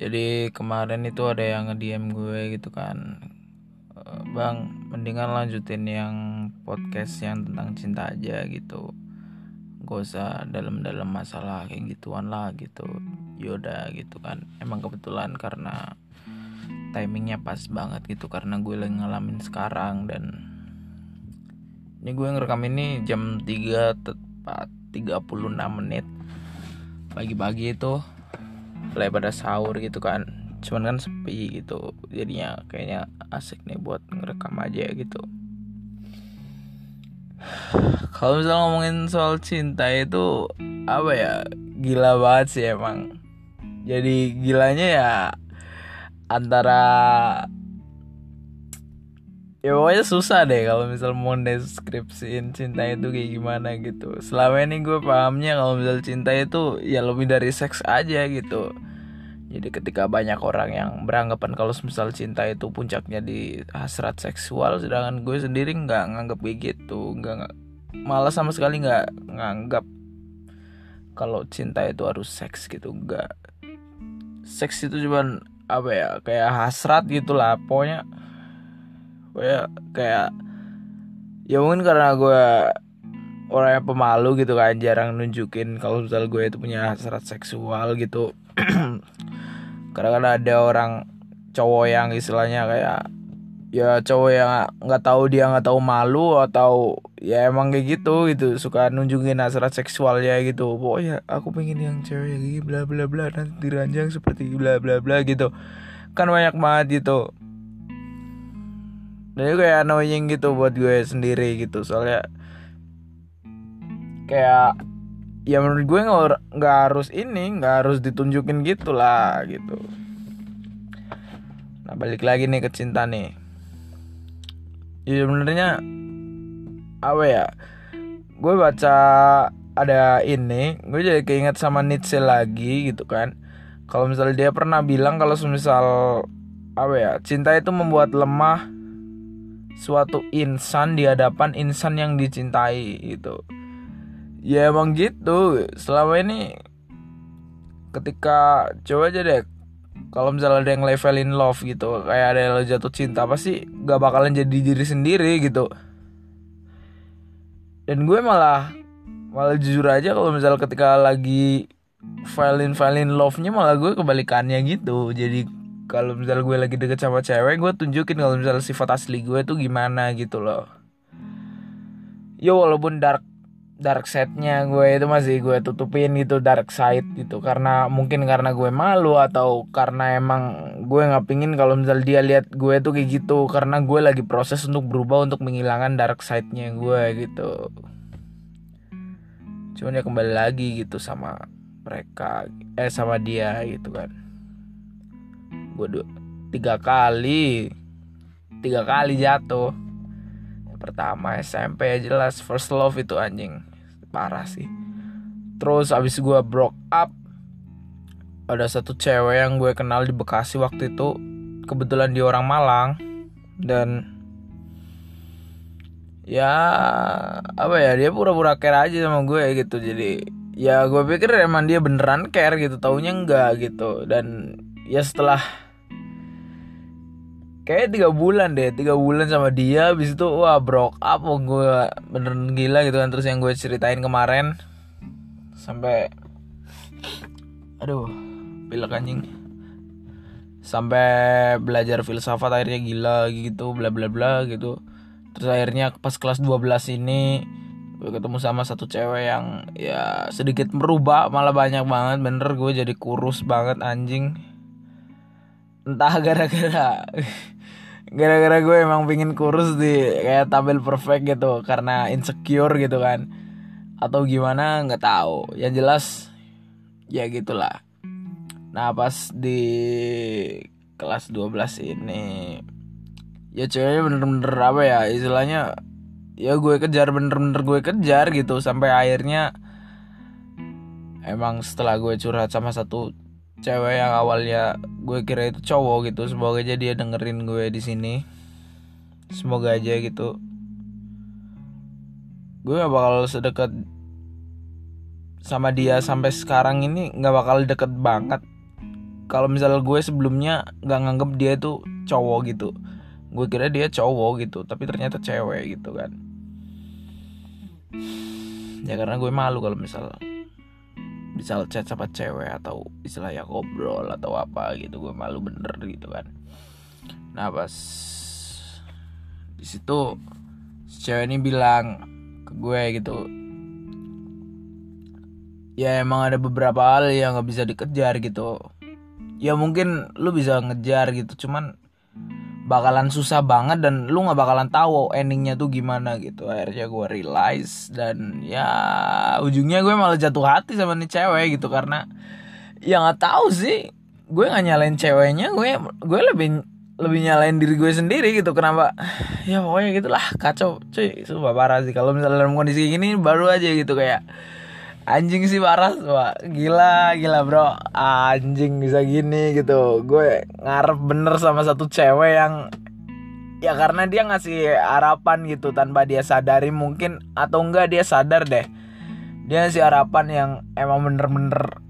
jadi kemarin itu ada yang nge-DM gue gitu kan. "Eh, bang mendingan lanjutin yang podcast yang tentang cinta aja gitu. Gak usah dalam-dalam masalah kayak gituan lah gitu. Yaudah gitu kan. Emang kebetulan karena timingnya pas banget gitu karena gue lagi ngalamin sekarang dan ini gue ngerekam ini jam 3 tepat 36 menit pagi-pagi itu mulai pada sahur gitu kan. Cuman kan sepi gitu. Jadinya kayaknya asik nih buat ngerekam aja gitu. Kalau misalnya ngomongin soal cinta itu apa ya gila banget sih emang. Jadi gilanya ya antara ya pokoknya susah deh kalau misal mau deskripsiin cinta itu kayak gimana gitu. Selama ini gue pahamnya kalau misal cinta itu ya lebih dari seks aja gitu. Jadi ketika banyak orang yang beranggapan kalau misal cinta itu puncaknya di hasrat seksual sedangkan gue sendiri nggak nganggap gitu. Nggak nggak- malah sama sekali nggak nganggap kalau cinta itu harus seks gitu. Nggak. Seks itu cuman apa ya kayak hasrat gitulah pokoknya kayak kayak ya mungkin karena gue orangnya pemalu gitu kan jarang nunjukin kalau misal gue itu punya hasrat seksual gitu. Kadang-kadang ada orang cowok yang istilahnya kayak ya cowok yang nggak tahu dia nggak tahu malu atau ya emang kayak gitu gitu suka nunjukin hasrat seksualnya gitu. Pokoknya aku pengen yang cewek yang gini bla bla bla nanti diranjang seperti bla bla bla gitu. Kan banyak banget gitu dan itu kayak annoying gitu buat gue sendiri gitu. Soalnya kayak ya menurut gue nggak harus ini nggak harus ditunjukin gitu lah gitu. Nah balik lagi nih ke cinta nih. Ya sebenarnya apa ya? Gue baca ada ini gue jadi keinget sama Nietzsche lagi gitu kan. Kalau misalnya dia pernah bilang kalau misal apa ya cinta itu membuat lemah suatu insan di hadapan insan yang dicintai gitu. Ya emang gitu. Selama ini ketika coba aja deh kalau misalnya ada yang levelin love gitu kayak ada yang jatuh cinta pasti gak bakalan jadi diri sendiri gitu. Dan gue malah malah jujur aja kalau misalnya ketika lagi filin filin love nya malah gue kebalikannya gitu. Jadi kalau misalnya gue lagi deket sama cewek gue tunjukin kalau misalnya sifat asli gue tuh gimana gitu loh. Yo walaupun dark dark side-nya gue itu masih gue tutupin gitu dark side gitu. Karena mungkin karena gue malu atau karena emang gue nggak pingin kalau misal dia lihat gue tuh kayak gitu. Karena gue lagi proses untuk berubah untuk menghilangkan dark side-nya gue gitu. Cuman ya kembali lagi gitu sama mereka eh sama dia gitu kan dua tiga kali. Tiga kali jatuh. Pertama SMP ya jelas first love itu anjing. Parah sih. Terus abis gue broke up ada satu cewek yang gue kenal di Bekasi waktu itu kebetulan dia orang Malang. Dan ya apa ya dia pura-pura care aja sama gue gitu. Jadi ya gue pikir emang dia beneran care gitu taunya enggak gitu. Dan ya setelah kayak tiga bulan deh tiga bulan sama dia habis itu wah broke up wah, gue beneran gila gitu kan terus yang gue ceritain kemarin sampai aduh pilek anjing. Sampai belajar filsafat akhirnya gila gitu bla bla bla gitu. Terus akhirnya pas kelas 12 ini gue ketemu sama satu cewek yang ya sedikit merubah malah banyak banget bener gue jadi kurus banget anjing entah gara-gara gara-gara gue emang pingin kurus di kayak tampil perfect gitu karena insecure gitu kan. Atau gimana nggak tahu. Yang jelas ya gitulah. Nah pas di kelas 12 ini ya ceweknya bener-bener apa ya istilahnya ya gue kejar bener-bener gue kejar gitu sampai akhirnya emang setelah gue curhat sama satu cewek yang awalnya gue kira itu cowok gitu semoga aja dia dengerin gue di sini. Semoga aja gitu. Gue gak bakal sedekat sama dia sampai sekarang ini nggak bakal deket banget. Kalau misalnya gue sebelumnya nggak nganggep dia itu cowok gitu. Gue kira dia cowok gitu tapi ternyata cewek gitu kan. Ya karena gue malu kalau misal bisa chat sama cewek atau istilahnya ngobrol atau apa gitu gue malu bener gitu kan. Nah pas di situ si cewek ini bilang ke gue gitu ya emang ada beberapa hal yang nggak bisa dikejar gitu. Ya mungkin lu bisa ngejar gitu cuman bakalan susah banget dan lu nggak bakalan tahu endingnya tuh gimana gitu. Akhirnya gue realize dan ya ujungnya gue malah jatuh hati sama nih cewek gitu karena ya nggak tahu sih. Gue nggak nyalain ceweknya gue gue lebih lebih nyalain diri gue sendiri gitu. Kenapa? Ya pokoknya gitulah kacau cuy. Sumpah parah sih. Kalau misalnya dalam kondisi gini baru aja gitu kayak anjing sih parah wah gila gila bro. Anjing bisa gini gitu. Gue ngarep bener sama satu cewek yang ya karena dia ngasih harapan gitu tanpa dia sadari mungkin atau enggak dia sadar deh. Dia ngasih harapan yang emang bener-bener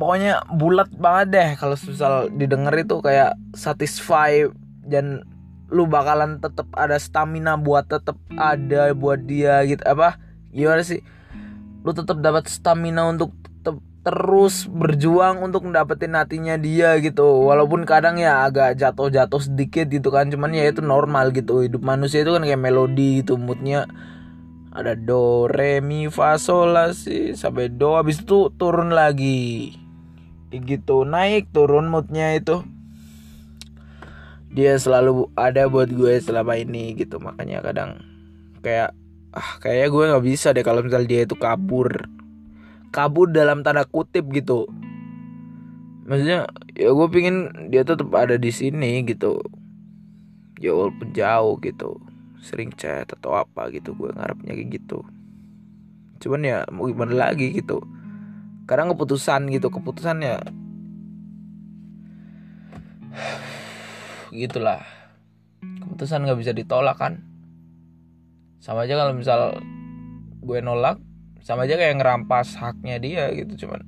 pokoknya bulat banget deh. Kalau misal didengar itu kayak satisfy dan lu bakalan tetap ada stamina buat tetap ada buat dia gitu. Apa? Gimana sih lu tetap dapat stamina untuk terus berjuang untuk mendapatkan hatinya dia gitu. Walaupun kadang ya agak jatuh-jatuh sedikit gitu kan. Cuman ya itu normal gitu. Hidup manusia itu kan kayak melodi gitu. Moodnya ada do re mi fa sol la si sampai do. Habis itu turun lagi. Gitu naik turun moodnya itu. Dia selalu ada buat gue selama ini gitu. Makanya kadang kayak ah kayaknya gue nggak bisa deh kalau misal dia itu kabur. Kabur dalam tanda kutip gitu. Maksudnya ya gue pingin dia tetap ada di sini gitu. Ya walaupun jauh gitu. Sering chat atau apa gitu gue ngarepnya kayak gitu. Cuman ya mau gimana lagi gitu. Kadang keputusan gitu keputusannya. Gitulah. Keputusan nggak bisa ditolak kan sama aja kalau misal gue nolak sama aja kayak ngerampas haknya dia gitu cuman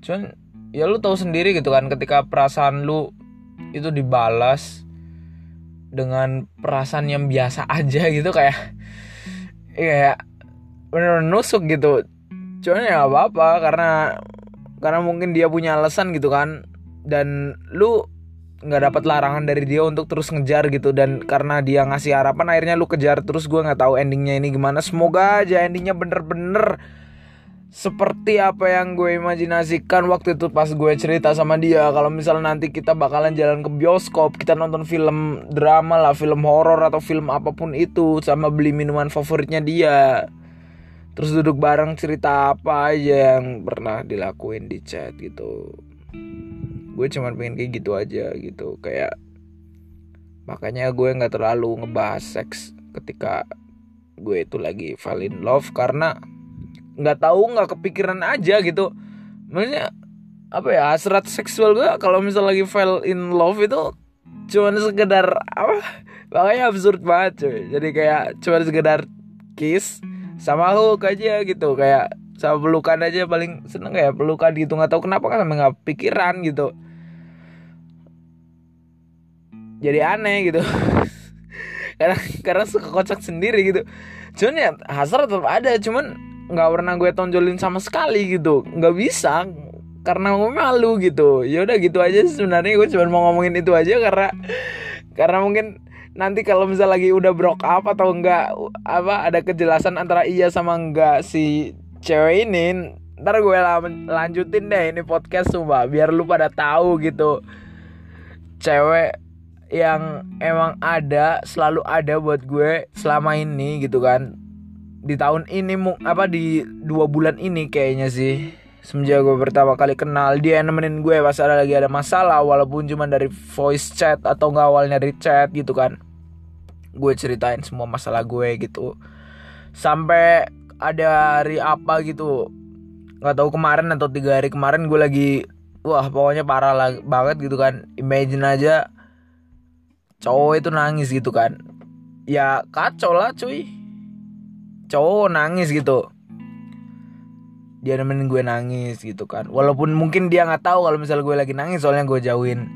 cuman ya lu tahu sendiri gitu kan ketika perasaan lu itu dibalas dengan perasaan yang biasa aja gitu kayak kayak bener, -bener nusuk gitu. Cuman ya gak apa-apa karena karena mungkin dia punya alasan gitu kan dan lu nggak dapat larangan dari dia untuk terus ngejar gitu. Dan karena dia ngasih harapan akhirnya lu kejar. Terus gue nggak tahu endingnya ini gimana. Semoga aja endingnya bener-bener seperti apa yang gue imajinasikan waktu itu pas gue cerita sama dia. Kalau misalnya nanti kita bakalan jalan ke bioskop kita nonton film drama lah film horor atau film apa pun itu sama beli minuman favoritnya dia. Terus duduk bareng cerita apa aja yang pernah dilakuin di chat gitu gue cuman pengen kayak gitu aja gitu. Kayak makanya gue nggak terlalu ngebahas seks ketika gue itu lagi fall in love karena nggak tahu nggak kepikiran aja gitu. Maksudnya apa ya hasrat seksual gue kalau misal lagi fall in love itu cuman sekedar apa? Makanya absurd banget cuy. Jadi kayak cuman sekedar kiss sama hook aja gitu. Kayak sama pelukan aja paling seneng kayak pelukan gitu. Nggak tahu kenapa kan nggak pikiran gitu jadi aneh gitu. Karena karena suka kocak sendiri gitu. Cuman ya hasrat tetap ada. Cuman nggak pernah gue tonjolin sama sekali gitu. Nggak bisa karena gue malu gitu. Ya udah gitu aja sebenarnya. Gue cuma mau ngomongin itu aja karena karena mungkin nanti kalau misal lagi udah broke up atau enggak apa ada kejelasan antara iya sama enggak si cewek ini ntar gue lanjutin deh ini podcast coba biar lu pada tahu gitu. Cewek yang emang ada selalu ada buat gue selama ini gitu kan. Di tahun ini apa di dua bulan ini kayaknya sih. Semenjak gue pertama kali kenal dia nemenin gue pas ada lagi ada masalah walaupun cuma dari voice chat atau nggak awalnya dari chat gitu kan. Gue ceritain semua masalah gue gitu. Sampai ada hari apa gitu nggak tahu kemarin atau tiga hari kemarin gue lagi wah pokoknya parah banget gitu kan. Imagine aja cowok itu nangis gitu kan. Ya kacau lah cuy. Cowok nangis gitu. Dia nemenin gue nangis gitu kan. Walaupun mungkin dia nggak tahu kalau misal gue lagi nangis soalnya gue jauhin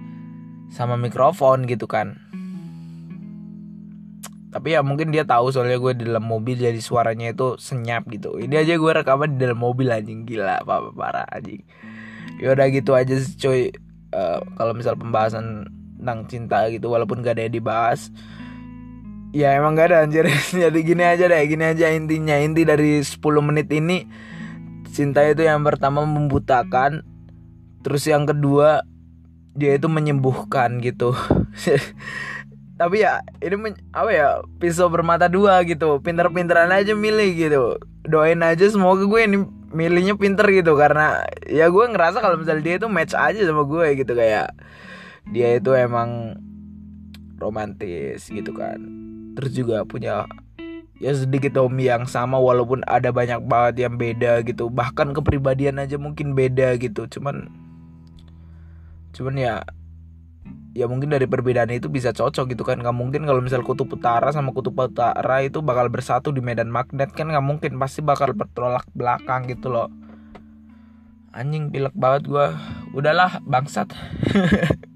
sama mikrofon gitu kan. Tapi ya mungkin dia tahu soalnya gue di dalam mobil jadi suaranya itu senyap gitu. Ini aja gue rekaman di dalam mobil anjing. Gila apa parah anjing. Ya udah gitu aja sih cuy. Uh, kalau misal pembahasan tentang cinta gitu walaupun gak ada yang dibahas. Ya emang gak ada anjir. Jadi gini aja deh gini aja intinya. Inti dari 10 menit ini cinta itu yang pertama membutakan terus yang kedua dia itu menyembuhkan gitu. Tapi ya ini apa ya pisau bermata dua gitu. Pinter-pinteran aja milih gitu. Doain aja semoga gue ini milihnya pinter gitu karena ya gue ngerasa kalau misalnya dia itu match aja sama gue gitu kayak dia itu emang romantis gitu kan. Terus juga punya ya sedikit homi yang sama walaupun ada banyak banget yang beda gitu. Bahkan kepribadian aja mungkin beda gitu. Cuman cuman ya ya mungkin dari perbedaan itu bisa cocok gitu kan. Nggak mungkin kalau misal kutub utara sama kutub utara itu bakal bersatu di medan magnet kan. Nggak mungkin. Pasti bakal bertolak belakang gitu loh. Anjing pilek banget gue udahlah bangsat